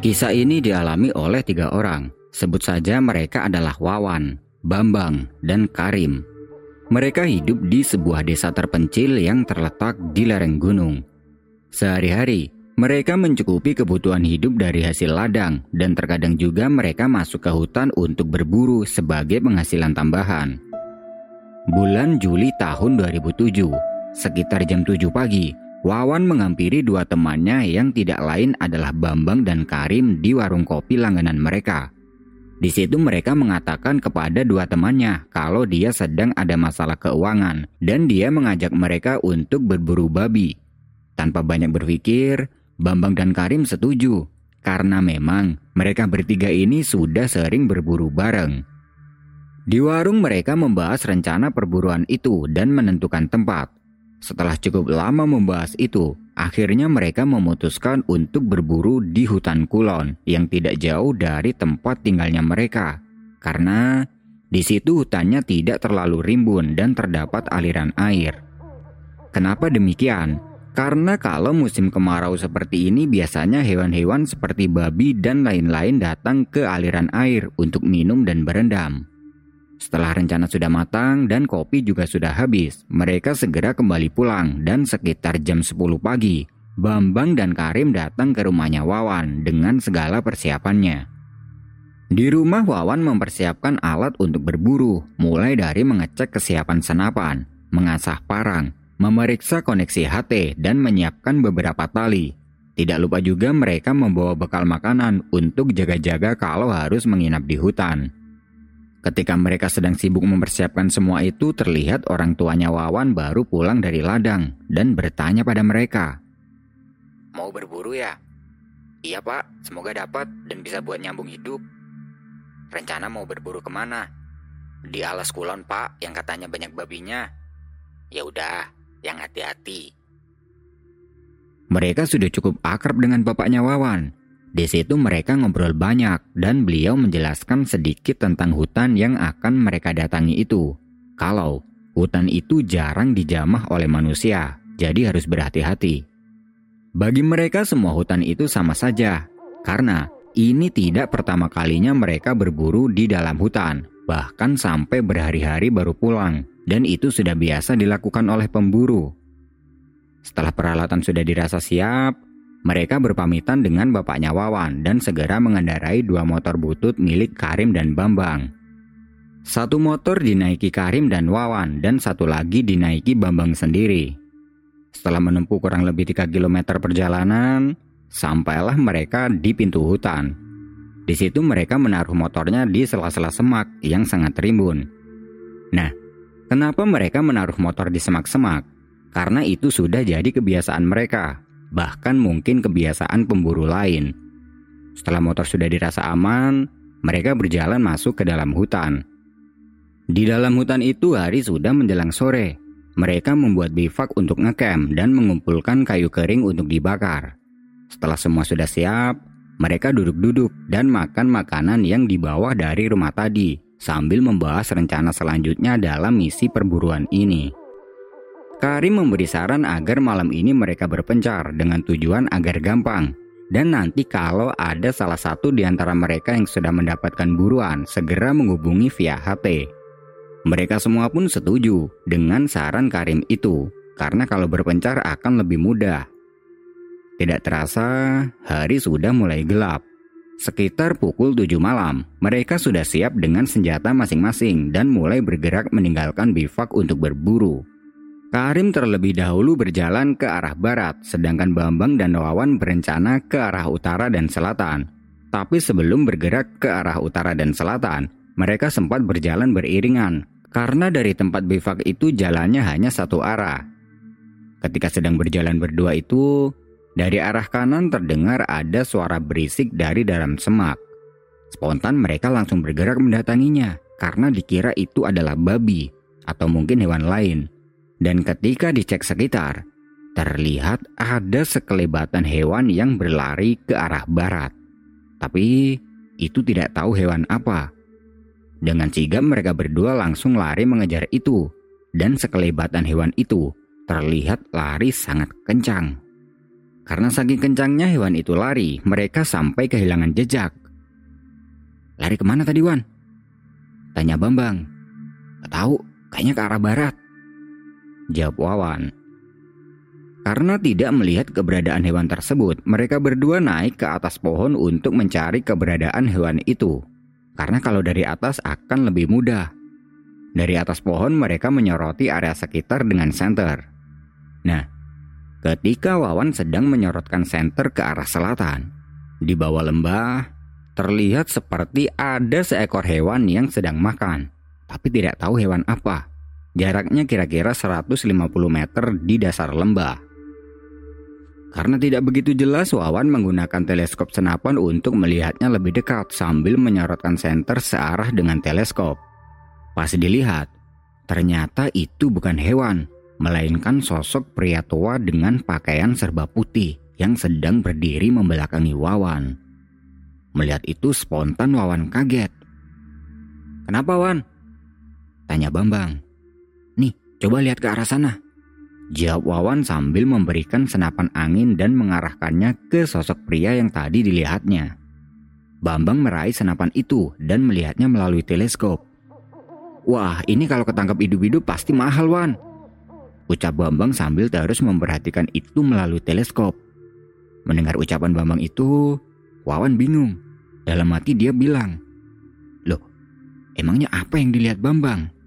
Kisah ini dialami oleh tiga orang. Sebut saja mereka adalah Wawan, Bambang, dan Karim. Mereka hidup di sebuah desa terpencil yang terletak di lereng gunung. Sehari-hari, mereka mencukupi kebutuhan hidup dari hasil ladang dan terkadang juga mereka masuk ke hutan untuk berburu sebagai penghasilan tambahan. Bulan Juli tahun 2007, sekitar jam 7 pagi, Wawan menghampiri dua temannya yang tidak lain adalah Bambang dan Karim di warung kopi langganan mereka. Di situ mereka mengatakan kepada dua temannya kalau dia sedang ada masalah keuangan dan dia mengajak mereka untuk berburu babi. Tanpa banyak berpikir, Bambang dan Karim setuju karena memang mereka bertiga ini sudah sering berburu bareng. Di warung mereka membahas rencana perburuan itu dan menentukan tempat. Setelah cukup lama membahas itu, akhirnya mereka memutuskan untuk berburu di hutan kulon yang tidak jauh dari tempat tinggalnya mereka. Karena di situ hutannya tidak terlalu rimbun dan terdapat aliran air. Kenapa demikian? Karena kalau musim kemarau seperti ini biasanya hewan-hewan seperti babi dan lain-lain datang ke aliran air untuk minum dan berendam. Setelah rencana sudah matang dan kopi juga sudah habis, mereka segera kembali pulang dan sekitar jam 10 pagi, Bambang dan Karim datang ke rumahnya Wawan dengan segala persiapannya. Di rumah Wawan mempersiapkan alat untuk berburu, mulai dari mengecek kesiapan senapan, mengasah parang, memeriksa koneksi HT, dan menyiapkan beberapa tali. Tidak lupa juga mereka membawa bekal makanan untuk jaga-jaga kalau harus menginap di hutan. Ketika mereka sedang sibuk mempersiapkan semua itu, terlihat orang tuanya Wawan baru pulang dari ladang dan bertanya pada mereka. Mau berburu ya? Iya pak, semoga dapat dan bisa buat nyambung hidup. Rencana mau berburu ke mana? Di alas kulon pak, yang katanya banyak babinya. Ya udah, yang hati-hati. Mereka sudah cukup akrab dengan bapaknya Wawan, di situ mereka ngobrol banyak dan beliau menjelaskan sedikit tentang hutan yang akan mereka datangi itu. Kalau hutan itu jarang dijamah oleh manusia, jadi harus berhati-hati. Bagi mereka semua hutan itu sama saja, karena ini tidak pertama kalinya mereka berburu di dalam hutan, bahkan sampai berhari-hari baru pulang, dan itu sudah biasa dilakukan oleh pemburu. Setelah peralatan sudah dirasa siap, mereka berpamitan dengan bapaknya Wawan dan segera mengendarai dua motor butut milik Karim dan Bambang. Satu motor dinaiki Karim dan Wawan dan satu lagi dinaiki Bambang sendiri. Setelah menempuh kurang lebih 3 km perjalanan, sampailah mereka di pintu hutan. Di situ mereka menaruh motornya di sela-sela semak yang sangat rimbun. Nah, kenapa mereka menaruh motor di semak-semak? Karena itu sudah jadi kebiasaan mereka bahkan mungkin kebiasaan pemburu lain. Setelah motor sudah dirasa aman, mereka berjalan masuk ke dalam hutan. Di dalam hutan itu hari sudah menjelang sore. Mereka membuat bivak untuk ngecamp dan mengumpulkan kayu kering untuk dibakar. Setelah semua sudah siap, mereka duduk-duduk dan makan makanan yang dibawa dari rumah tadi sambil membahas rencana selanjutnya dalam misi perburuan ini. Karim memberi saran agar malam ini mereka berpencar dengan tujuan agar gampang. Dan nanti kalau ada salah satu di antara mereka yang sudah mendapatkan buruan, segera menghubungi via HP. Mereka semua pun setuju dengan saran Karim itu, karena kalau berpencar akan lebih mudah. Tidak terasa, hari sudah mulai gelap. Sekitar pukul 7 malam, mereka sudah siap dengan senjata masing-masing dan mulai bergerak meninggalkan bivak untuk berburu. Karim terlebih dahulu berjalan ke arah barat, sedangkan Bambang dan Wawan berencana ke arah utara dan selatan. Tapi sebelum bergerak ke arah utara dan selatan, mereka sempat berjalan beriringan, karena dari tempat bivak itu jalannya hanya satu arah. Ketika sedang berjalan berdua itu, Dari arah kanan terdengar ada suara berisik dari dalam semak. Spontan mereka langsung bergerak mendatanginya karena dikira itu adalah babi atau mungkin hewan lain. Dan ketika dicek sekitar, terlihat ada sekelebatan hewan yang berlari ke arah barat. Tapi itu tidak tahu hewan apa. Dengan sigap mereka berdua langsung lari mengejar itu. Dan sekelebatan hewan itu terlihat lari sangat kencang. Karena saking kencangnya hewan itu lari, mereka sampai kehilangan jejak. Lari ke mana tadi Wan? Tanya Bambang. Tahu, kayaknya ke arah barat. Jawab Wawan. Karena tidak melihat keberadaan hewan tersebut, mereka berdua naik ke atas pohon untuk mencari keberadaan hewan itu. Karena kalau dari atas akan lebih mudah. Dari atas pohon mereka menyoroti area sekitar dengan senter. Nah, Ketika Wawan sedang menyorotkan senter ke arah selatan, di bawah lembah terlihat seperti ada seekor hewan yang sedang makan, tapi tidak tahu hewan apa. Jaraknya kira-kira 150 meter di dasar lembah. Karena tidak begitu jelas, Wawan menggunakan teleskop senapan untuk melihatnya lebih dekat sambil menyorotkan senter searah dengan teleskop. Pas dilihat, ternyata itu bukan hewan, melainkan sosok pria tua dengan pakaian serba putih yang sedang berdiri membelakangi Wawan. Melihat itu spontan Wawan kaget. Kenapa Wan? Tanya Bambang. Coba lihat ke arah sana. Jawab Wawan sambil memberikan senapan angin dan mengarahkannya ke sosok pria yang tadi dilihatnya. Bambang meraih senapan itu dan melihatnya melalui teleskop. Wah, ini kalau ketangkap hidup-hidup pasti mahal, Wan. Ucap Bambang sambil terus memperhatikan itu melalui teleskop. Mendengar ucapan Bambang itu, Wawan bingung. Dalam hati dia bilang, Loh, emangnya apa yang dilihat Bambang?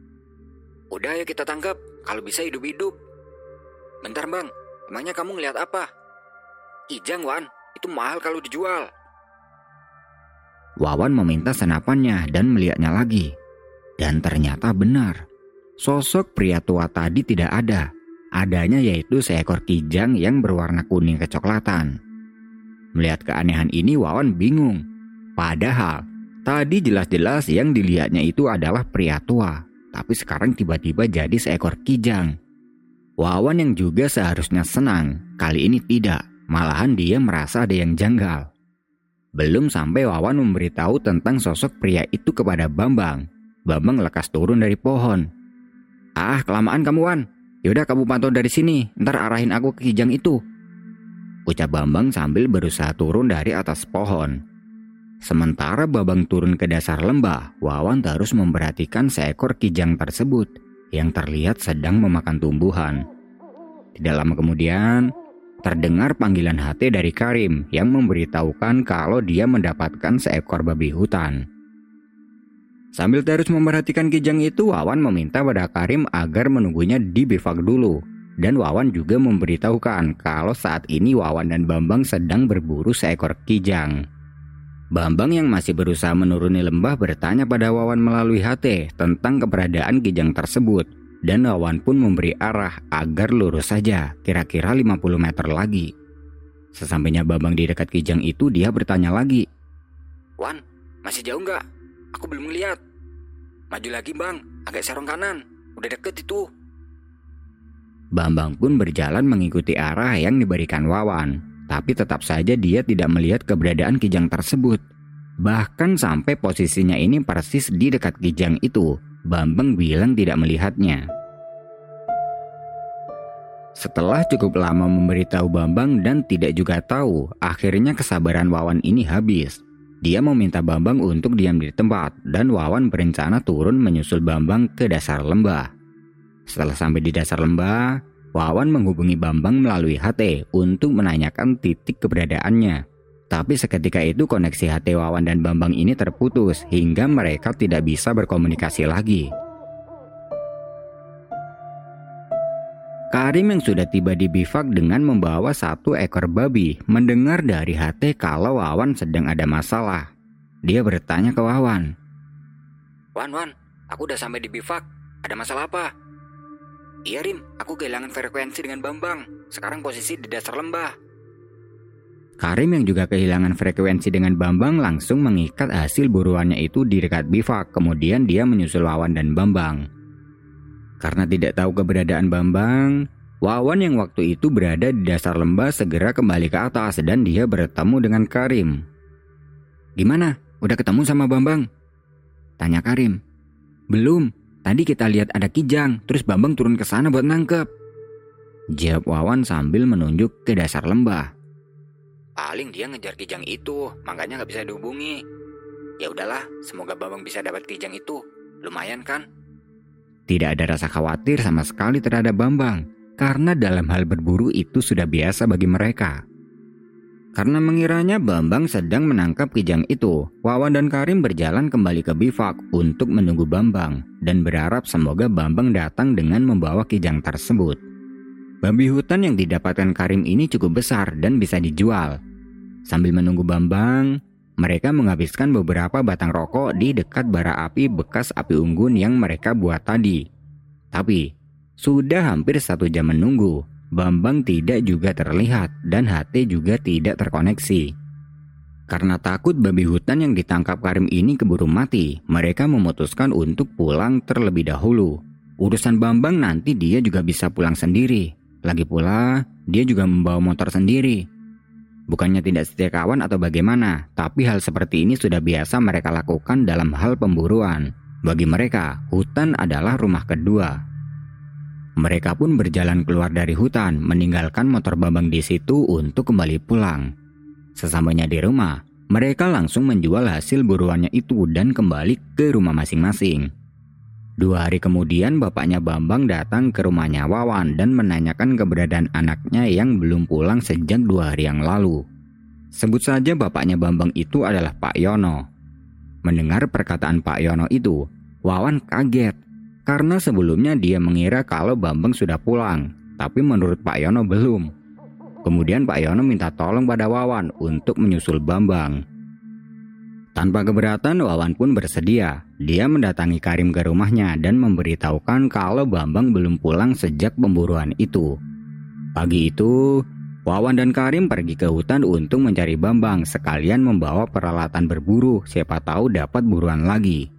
Udah ya kita tangkap, kalau bisa hidup-hidup. Bentar bang, emangnya kamu ngeliat apa? Ijang Wan, itu mahal kalau dijual. Wawan meminta senapannya dan melihatnya lagi. Dan ternyata benar. Sosok pria tua tadi tidak ada. Adanya yaitu seekor kijang yang berwarna kuning kecoklatan. Melihat keanehan ini Wawan bingung. Padahal tadi jelas-jelas yang dilihatnya itu adalah pria tua. Tapi sekarang tiba-tiba jadi seekor kijang. Wawan yang juga seharusnya senang, kali ini tidak. Malahan dia merasa ada yang janggal. Belum sampai Wawan memberitahu tentang sosok pria itu kepada Bambang. Bambang lekas turun dari pohon Ah, kelamaan kamu Wan. Yaudah kamu pantau dari sini, ntar arahin aku ke kijang itu. Ucap Bambang sambil berusaha turun dari atas pohon. Sementara Babang turun ke dasar lembah, Wawan terus memperhatikan seekor kijang tersebut yang terlihat sedang memakan tumbuhan. Tidak lama kemudian, terdengar panggilan HT dari Karim yang memberitahukan kalau dia mendapatkan seekor babi hutan. Sambil terus memperhatikan kijang itu, Wawan meminta pada Karim agar menunggunya di bivak dulu. Dan Wawan juga memberitahukan kalau saat ini Wawan dan Bambang sedang berburu seekor kijang. Bambang yang masih berusaha menuruni lembah bertanya pada Wawan melalui HT tentang keberadaan kijang tersebut. Dan Wawan pun memberi arah agar lurus saja, kira-kira 50 meter lagi. Sesampainya Bambang di dekat kijang itu, dia bertanya lagi. Wan, masih jauh nggak? Aku belum lihat. Maju lagi bang, agak serong kanan. Udah deket itu. Bambang pun berjalan mengikuti arah yang diberikan Wawan. Tapi tetap saja dia tidak melihat keberadaan kijang tersebut. Bahkan sampai posisinya ini persis di dekat kijang itu, Bambang bilang tidak melihatnya. Setelah cukup lama memberitahu Bambang dan tidak juga tahu, akhirnya kesabaran Wawan ini habis. Dia meminta Bambang untuk diam di tempat dan Wawan berencana turun menyusul Bambang ke dasar lembah. Setelah sampai di dasar lembah, Wawan menghubungi Bambang melalui HT untuk menanyakan titik keberadaannya. Tapi seketika itu koneksi HT Wawan dan Bambang ini terputus hingga mereka tidak bisa berkomunikasi lagi. Karim yang sudah tiba di bivak dengan membawa satu ekor babi mendengar dari hati kalau Wawan sedang ada masalah. Dia bertanya ke Wawan. Wan, Wan, aku udah sampai di bivak. Ada masalah apa? Iya Rim, aku kehilangan frekuensi dengan Bambang. Sekarang posisi di dasar lembah. Karim yang juga kehilangan frekuensi dengan Bambang langsung mengikat hasil buruannya itu di dekat bivak, kemudian dia menyusul Wawan dan Bambang. Karena tidak tahu keberadaan Bambang, Wawan yang waktu itu berada di dasar lembah segera kembali ke atas dan dia bertemu dengan Karim. Gimana? Udah ketemu sama Bambang? Tanya Karim. Belum, tadi kita lihat ada kijang, terus Bambang turun ke sana buat nangkep. Jawab Wawan sambil menunjuk ke dasar lembah. Paling dia ngejar kijang itu, makanya nggak bisa dihubungi. Ya udahlah, semoga Bambang bisa dapat kijang itu. Lumayan kan? Tidak ada rasa khawatir sama sekali terhadap Bambang, karena dalam hal berburu itu sudah biasa bagi mereka. Karena mengiranya Bambang sedang menangkap kijang itu, Wawan dan Karim berjalan kembali ke bivak untuk menunggu Bambang dan berharap semoga Bambang datang dengan membawa kijang tersebut. Babi hutan yang didapatkan Karim ini cukup besar dan bisa dijual. Sambil menunggu Bambang, mereka menghabiskan beberapa batang rokok di dekat bara api bekas api unggun yang mereka buat tadi. Tapi, sudah hampir satu jam menunggu, Bambang tidak juga terlihat dan HT juga tidak terkoneksi. Karena takut babi hutan yang ditangkap Karim ini keburu mati, mereka memutuskan untuk pulang terlebih dahulu. Urusan Bambang nanti dia juga bisa pulang sendiri. Lagi pula, dia juga membawa motor sendiri. Bukannya tidak setia kawan atau bagaimana, tapi hal seperti ini sudah biasa mereka lakukan dalam hal pemburuan. Bagi mereka, hutan adalah rumah kedua. Mereka pun berjalan keluar dari hutan, meninggalkan motor Bambang di situ untuk kembali pulang. Sesampainya di rumah, mereka langsung menjual hasil buruannya itu dan kembali ke rumah masing-masing. Dua hari kemudian bapaknya Bambang datang ke rumahnya Wawan dan menanyakan keberadaan anaknya yang belum pulang sejak dua hari yang lalu. Sebut saja bapaknya Bambang itu adalah Pak Yono. Mendengar perkataan Pak Yono itu, Wawan kaget karena sebelumnya dia mengira kalau Bambang sudah pulang, tapi menurut Pak Yono belum. Kemudian Pak Yono minta tolong pada Wawan untuk menyusul Bambang. Tanpa keberatan, Wawan pun bersedia. Dia mendatangi Karim ke rumahnya dan memberitahukan kalau Bambang belum pulang sejak pemburuan itu. Pagi itu, Wawan dan Karim pergi ke hutan untuk mencari Bambang sekalian membawa peralatan berburu, siapa tahu dapat buruan lagi.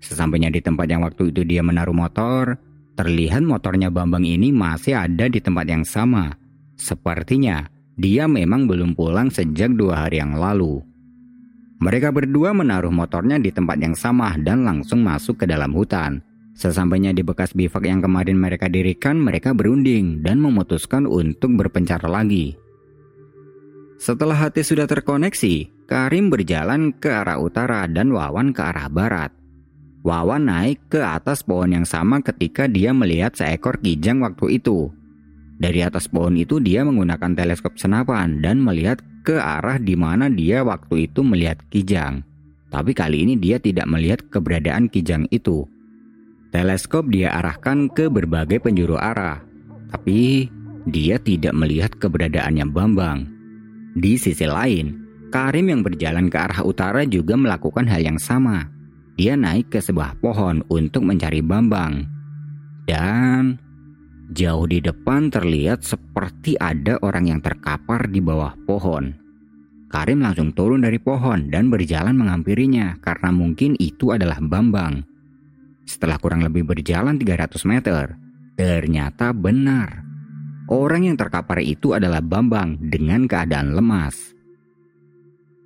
Sesampainya di tempat yang waktu itu dia menaruh motor, terlihat motornya Bambang ini masih ada di tempat yang sama. Sepertinya dia memang belum pulang sejak dua hari yang lalu. Mereka berdua menaruh motornya di tempat yang sama dan langsung masuk ke dalam hutan. Sesampainya di bekas bivak yang kemarin mereka dirikan, mereka berunding dan memutuskan untuk berpencar lagi. Setelah hati sudah terkoneksi, Karim berjalan ke arah utara dan Wawan ke arah barat. Wawan naik ke atas pohon yang sama ketika dia melihat seekor kijang waktu itu. Dari atas pohon itu dia menggunakan teleskop senapan dan melihat ke arah di mana dia waktu itu melihat kijang. Tapi kali ini dia tidak melihat keberadaan kijang itu. Teleskop dia arahkan ke berbagai penjuru arah. Tapi dia tidak melihat keberadaannya Bambang. Di sisi lain, Karim yang berjalan ke arah utara juga melakukan hal yang sama. Dia naik ke sebuah pohon untuk mencari Bambang. Dan Jauh di depan terlihat seperti ada orang yang terkapar di bawah pohon. Karim langsung turun dari pohon dan berjalan menghampirinya karena mungkin itu adalah Bambang. Setelah kurang lebih berjalan 300 meter, ternyata benar. Orang yang terkapar itu adalah Bambang dengan keadaan lemas.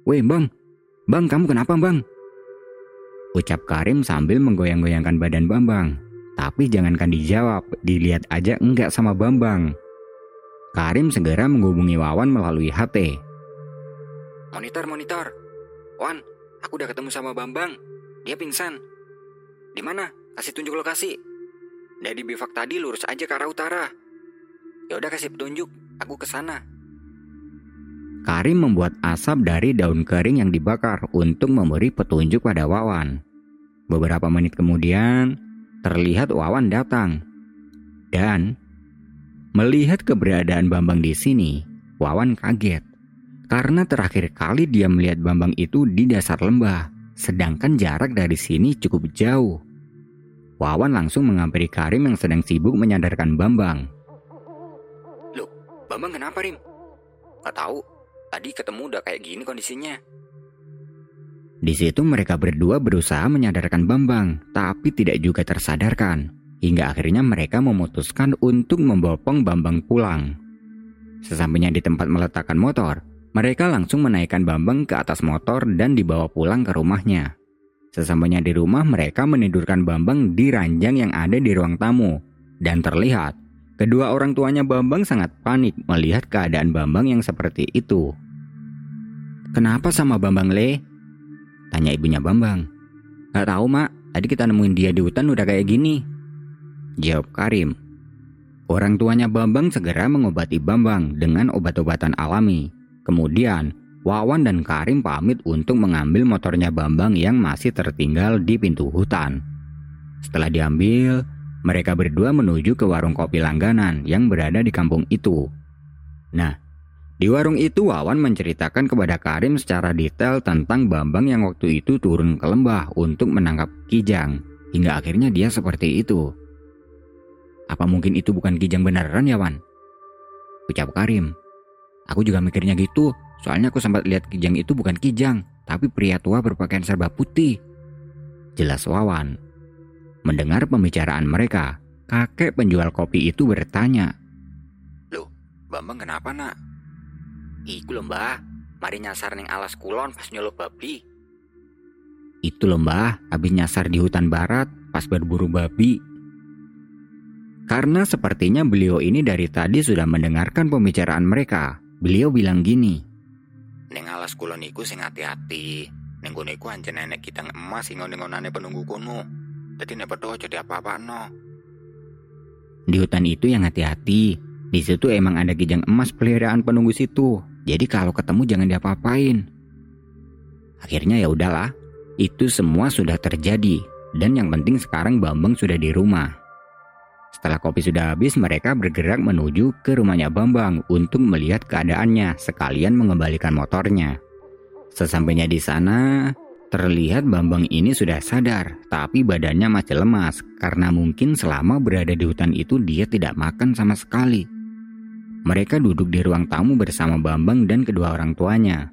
Weh bang, bang kamu kenapa bang? Ucap Karim sambil menggoyang-goyangkan badan Bambang. Tapi jangankan dijawab, dilihat aja enggak sama Bambang. Karim segera menghubungi Wawan melalui HT. Monitor, monitor. Wan, aku udah ketemu sama Bambang. Dia pingsan. Di mana? Kasih tunjuk lokasi. Dari bivak tadi lurus aja ke arah utara. Ya udah kasih petunjuk, aku ke sana. Karim membuat asap dari daun kering yang dibakar untuk memberi petunjuk pada Wawan. Beberapa menit kemudian, terlihat Wawan datang. Dan melihat keberadaan Bambang di sini, Wawan kaget. Karena terakhir kali dia melihat Bambang itu di dasar lembah, sedangkan jarak dari sini cukup jauh. Wawan langsung menghampiri Karim yang sedang sibuk menyadarkan Bambang. Loh, Bambang kenapa Rim? Gak tahu. Tadi ketemu udah kayak gini kondisinya. Di situ mereka berdua berusaha menyadarkan Bambang, tapi tidak juga tersadarkan. Hingga akhirnya mereka memutuskan untuk membopong Bambang pulang. Sesampainya di tempat meletakkan motor, mereka langsung menaikkan Bambang ke atas motor dan dibawa pulang ke rumahnya. Sesampainya di rumah, mereka menidurkan Bambang di ranjang yang ada di ruang tamu. Dan terlihat, kedua orang tuanya Bambang sangat panik melihat keadaan Bambang yang seperti itu. Kenapa sama Bambang Le? Tanya ibunya Bambang. Gak tahu mak, tadi kita nemuin dia di hutan udah kayak gini. Jawab Karim. Orang tuanya Bambang segera mengobati Bambang dengan obat-obatan alami. Kemudian, Wawan dan Karim pamit untuk mengambil motornya Bambang yang masih tertinggal di pintu hutan. Setelah diambil, mereka berdua menuju ke warung kopi langganan yang berada di kampung itu. Nah, di warung itu Wawan menceritakan kepada Karim secara detail tentang Bambang yang waktu itu turun ke lembah untuk menangkap Kijang, hingga akhirnya dia seperti itu. Apa mungkin itu bukan Kijang beneran ya Wan? Ucap Karim. Aku juga mikirnya gitu, Soalnya aku sempat lihat Kijang itu bukan Kijang, tapi pria tua berpakaian serba putih. Jelas Wawan. Mendengar pembicaraan mereka, kakek penjual kopi itu bertanya. Loh, Bambang kenapa nak? Iku loh mbah, mari nyasar ning alas kulon pas nyolok babi. Itu loh mbah, habis nyasar di hutan barat pas berburu babi. Karena sepertinya beliau ini dari tadi sudah mendengarkan pembicaraan mereka, beliau bilang gini. Neng alas kulon iku sing hati-hati. Neng kono iku anjen nenek kita emas sing ngonane penunggu kono. Dadi nek padha aja apa-apa no. Di hutan itu yang hati-hati. Di situ emang ada kijang emas peliharaan penunggu situ. Jadi kalau ketemu jangan diapa-apain. Akhirnya ya udahlah. Itu semua sudah terjadi. Dan yang penting sekarang Bambang sudah di rumah. Setelah kopi sudah habis, mereka bergerak menuju ke rumahnya Bambang untuk melihat keadaannya sekalian mengembalikan motornya. Sesampainya di sana, terlihat Bambang ini sudah sadar, tapi badannya masih lemas karena mungkin selama berada di hutan itu dia tidak makan sama sekali. Mereka duduk di ruang tamu bersama Bambang dan kedua orang tuanya.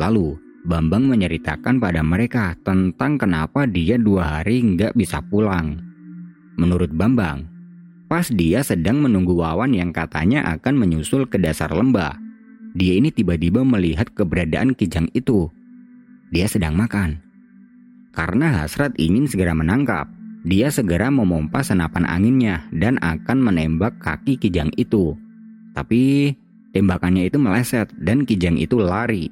Lalu, Bambang menceritakan pada mereka tentang kenapa dia dua hari nggak bisa pulang. Menurut Bambang, Pas dia sedang menunggu Wawan yang katanya akan menyusul ke dasar lembah. Dia ini tiba-tiba melihat keberadaan kijang itu. Dia sedang makan. Karena hasrat ingin segera menangkap, dia segera memompa senapan anginnya dan akan menembak kaki kijang itu. Tapi tembakannya itu meleset dan kijang itu lari.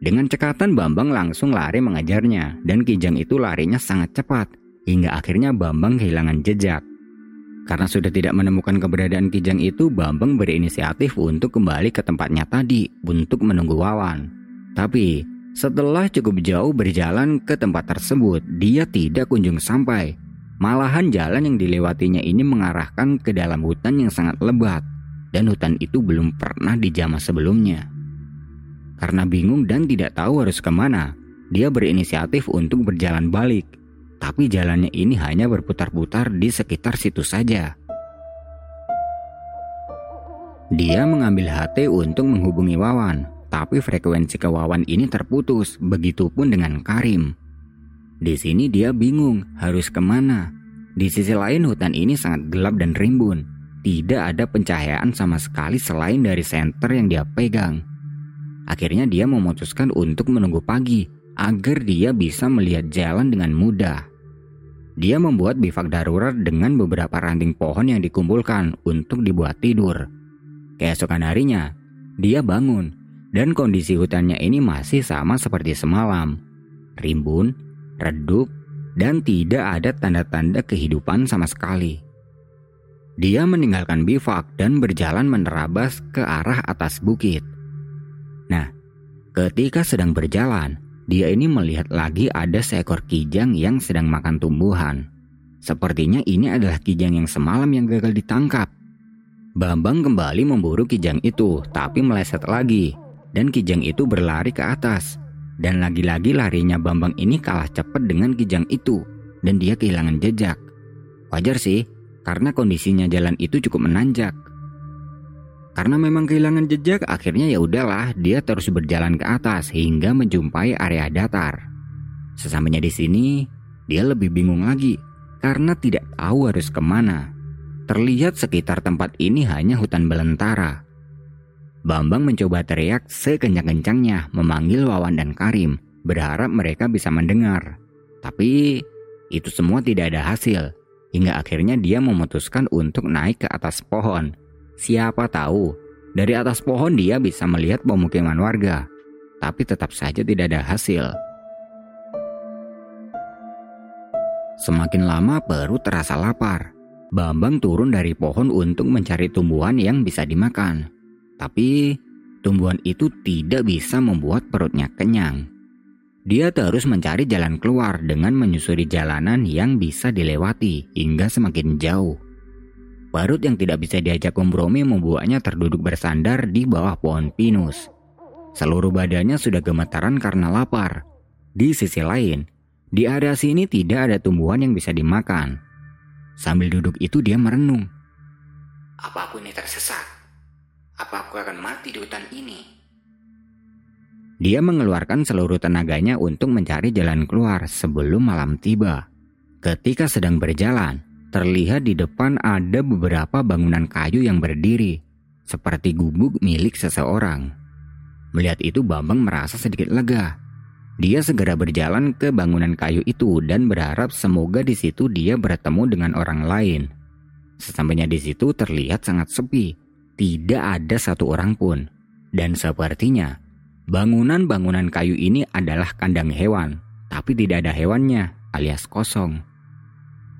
Dengan cekatan Bambang langsung lari mengejarnya dan kijang itu larinya sangat cepat hingga akhirnya Bambang kehilangan jejak. Karena sudah tidak menemukan keberadaan Kijang itu, Bambang berinisiatif untuk kembali ke tempatnya tadi untuk menunggu Wawan. Tapi, setelah cukup jauh berjalan ke tempat tersebut, dia tidak kunjung sampai. Malahan jalan yang dilewatinya ini mengarahkan ke dalam hutan yang sangat lebat, dan hutan itu belum pernah dijamah sebelumnya. Karena bingung dan tidak tahu harus ke mana, dia berinisiatif untuk berjalan balik tapi jalannya ini hanya berputar-putar di sekitar situ saja. Dia mengambil HT untuk menghubungi Wawan, tapi frekuensi ke Wawan ini terputus, begitupun dengan Karim. Di sini dia bingung harus ke mana. Di sisi lain hutan ini sangat gelap dan rimbun. Tidak ada pencahayaan sama sekali selain dari senter yang dia pegang. Akhirnya dia memutuskan untuk menunggu pagi agar dia bisa melihat jalan dengan mudah. Dia membuat bivak darurat dengan beberapa ranting pohon yang dikumpulkan untuk dibuat tidur. Keesokan harinya, dia bangun dan kondisi hutannya ini masih sama seperti semalam. Rimbun, redup, dan tidak ada tanda-tanda kehidupan sama sekali. Dia meninggalkan bivak dan berjalan menerabas ke arah atas bukit. Nah, ketika sedang berjalan, dia ini melihat lagi ada seekor kijang yang sedang makan tumbuhan. Sepertinya ini adalah kijang yang semalam yang gagal ditangkap. Bambang kembali memburu kijang itu, tapi meleset lagi. Dan kijang itu berlari ke atas. Dan lagi-lagi larinya Bambang ini kalah cepat dengan kijang itu. Dan dia kehilangan jejak. Wajar sih, karena kondisinya jalan itu cukup menanjak. Karena memang kehilangan jejak, akhirnya ya udahlah, dia terus berjalan ke atas hingga menjumpai area datar. Sesampainya di sini, dia lebih bingung lagi karena tidak tahu harus ke mana. Terlihat sekitar tempat ini hanya hutan belantara. Bambang mencoba teriak sekencang-kencangnya memanggil Wawan dan Karim, berharap mereka bisa mendengar. Tapi itu semua tidak ada hasil, hingga akhirnya dia memutuskan untuk naik ke atas pohon Siapa tahu, dari atas pohon dia bisa melihat pemukiman warga, tapi tetap saja tidak ada hasil. Semakin lama perut terasa lapar. Bambang turun dari pohon untuk mencari tumbuhan yang bisa dimakan. Tapi tumbuhan itu tidak bisa membuat perutnya kenyang. Dia terus mencari jalan keluar dengan menyusuri jalanan yang bisa dilewati hingga semakin jauh. Barut yang tidak bisa diajak kompromi membuatnya terduduk bersandar di bawah pohon pinus. Seluruh badannya sudah gemetaran karena lapar. Di sisi lain, di area sini tidak ada tumbuhan yang bisa dimakan. Sambil duduk itu dia merenung. Apa aku ini tersesat? Apa aku akan mati di hutan ini? Dia mengeluarkan seluruh tenaganya untuk mencari jalan keluar sebelum malam tiba. Ketika sedang berjalan, Terlihat di depan ada beberapa bangunan kayu yang berdiri, seperti gubuk milik seseorang. Melihat itu Bambang merasa sedikit lega. Dia segera berjalan ke bangunan kayu itu dan berharap semoga di situ dia bertemu dengan orang lain. Sesampainya di situ terlihat sangat sepi, tidak ada satu orang pun. Dan sepertinya bangunan-bangunan kayu ini adalah kandang hewan, tapi tidak ada hewannya alias kosong.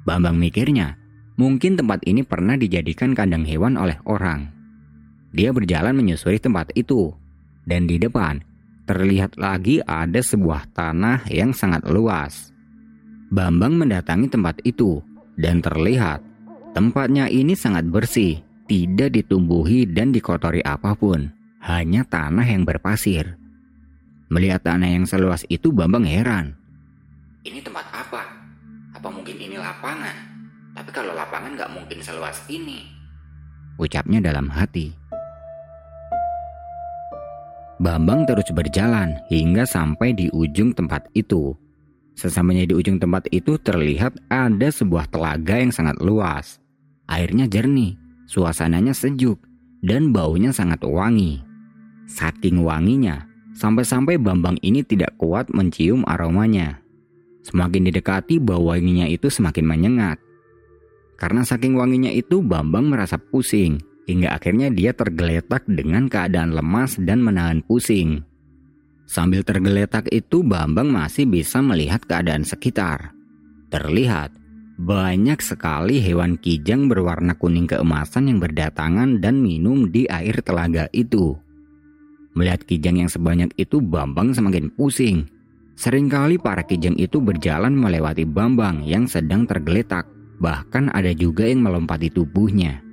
Bambang mikirnya, mungkin tempat ini pernah dijadikan kandang hewan oleh orang. Dia berjalan menyusuri tempat itu, dan di depan terlihat lagi ada sebuah tanah yang sangat luas. Bambang mendatangi tempat itu, dan terlihat tempatnya ini sangat bersih, tidak ditumbuhi dan dikotori apa pun, hanya tanah yang berpasir. Melihat tanah yang seluas itu, Bambang heran. Ini tempat apa? Apa mungkin ini lapangan? Tapi kalau lapangan nggak mungkin seluas ini. Ucapnya dalam hati. Bambang terus berjalan hingga sampai di ujung tempat itu. Sesampainya di ujung tempat itu terlihat ada sebuah telaga yang sangat luas. Airnya jernih, suasananya sejuk, dan baunya sangat wangi. Saking wanginya, sampai-sampai Bambang ini tidak kuat mencium aromanya. Semakin didekati bau wanginya itu semakin menyengat. Karena saking wanginya itu Bambang merasa pusing hingga akhirnya dia tergeletak dengan keadaan lemas dan menahan pusing. Sambil tergeletak itu Bambang masih bisa melihat keadaan sekitar. Terlihat banyak sekali hewan kijang berwarna kuning keemasan yang berdatangan dan minum di air telaga itu. Melihat kijang yang sebanyak itu Bambang semakin pusing Seringkali para kijang itu berjalan melewati Bambang yang sedang tergeletak, bahkan ada juga yang melompati tubuhnya.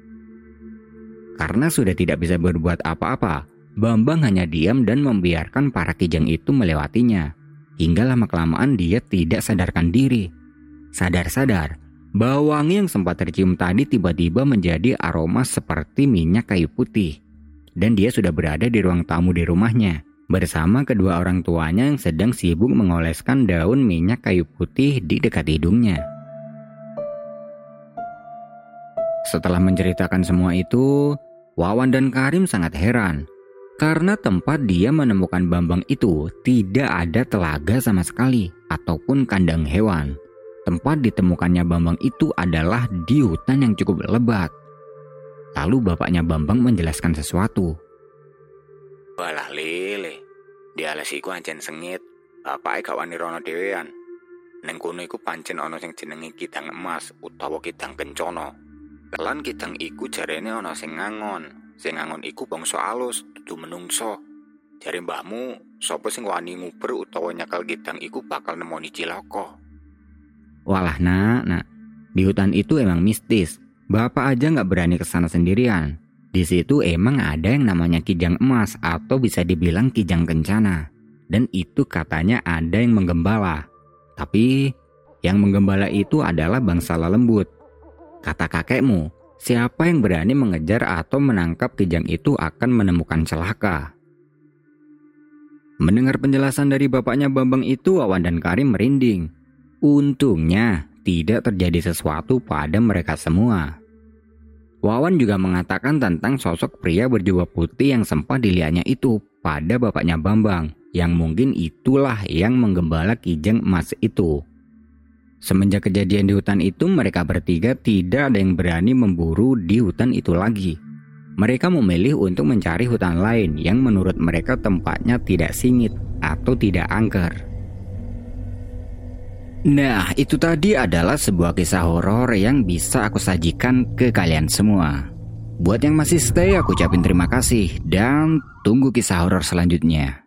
Karena sudah tidak bisa berbuat apa-apa, Bambang hanya diam dan membiarkan para kijang itu melewatinya. Hingga lama-kelamaan dia tidak sadarkan diri. Sadar-sadar, bau wangi yang sempat tercium tadi tiba-tiba menjadi aroma seperti minyak kayu putih. Dan dia sudah berada di ruang tamu di rumahnya bersama kedua orang tuanya yang sedang sibuk mengoleskan daun minyak kayu putih di dekat hidungnya. Setelah menceritakan semua itu, Wawan dan Karim sangat heran karena tempat dia menemukan Bambang itu tidak ada telaga sama sekali ataupun kandang hewan. Tempat ditemukannya Bambang itu adalah di hutan yang cukup lebat. Lalu bapaknya Bambang menjelaskan sesuatu. Walah lele, di alas iku ancen sengit, bapake gak wani rono dhewean. Neng kono iku pancen ana sing jenenge kidang emas utawa kidang kencana. Lan kidang iku jarene ana sing ngangon. Sing ngangon iku bangsa alus, dudu menungso. Jare mbahmu, sapa sing wani nguber utawa nyakal kidang iku bakal nemoni cilaka. Walah nak, nak. Di hutan itu emang mistis. Bapak aja nggak berani ke sana sendirian. Di situ emang ada yang namanya kijang emas atau bisa dibilang kijang kencana. Dan itu katanya ada yang menggembala. Tapi yang menggembala itu adalah bangsa lembut. Kata kakekmu, siapa yang berani mengejar atau menangkap kijang itu akan menemukan celaka. Mendengar penjelasan dari bapaknya Bambang itu, Wawan dan Karim merinding. Untungnya, tidak terjadi sesuatu pada mereka semua. Wawan juga mengatakan tentang sosok pria berjubah putih yang sempat dilihatnya itu pada bapaknya Bambang, yang mungkin itulah yang menggembala kijang emas itu. Semenjak kejadian di hutan itu, mereka bertiga tidak ada yang berani memburu di hutan itu lagi. Mereka memilih untuk mencari hutan lain yang menurut mereka tempatnya tidak singit atau tidak angker. Nah, itu tadi adalah sebuah kisah horor yang bisa aku sajikan ke kalian semua. Buat yang masih stay, aku ucapin terima kasih dan tunggu kisah horor selanjutnya.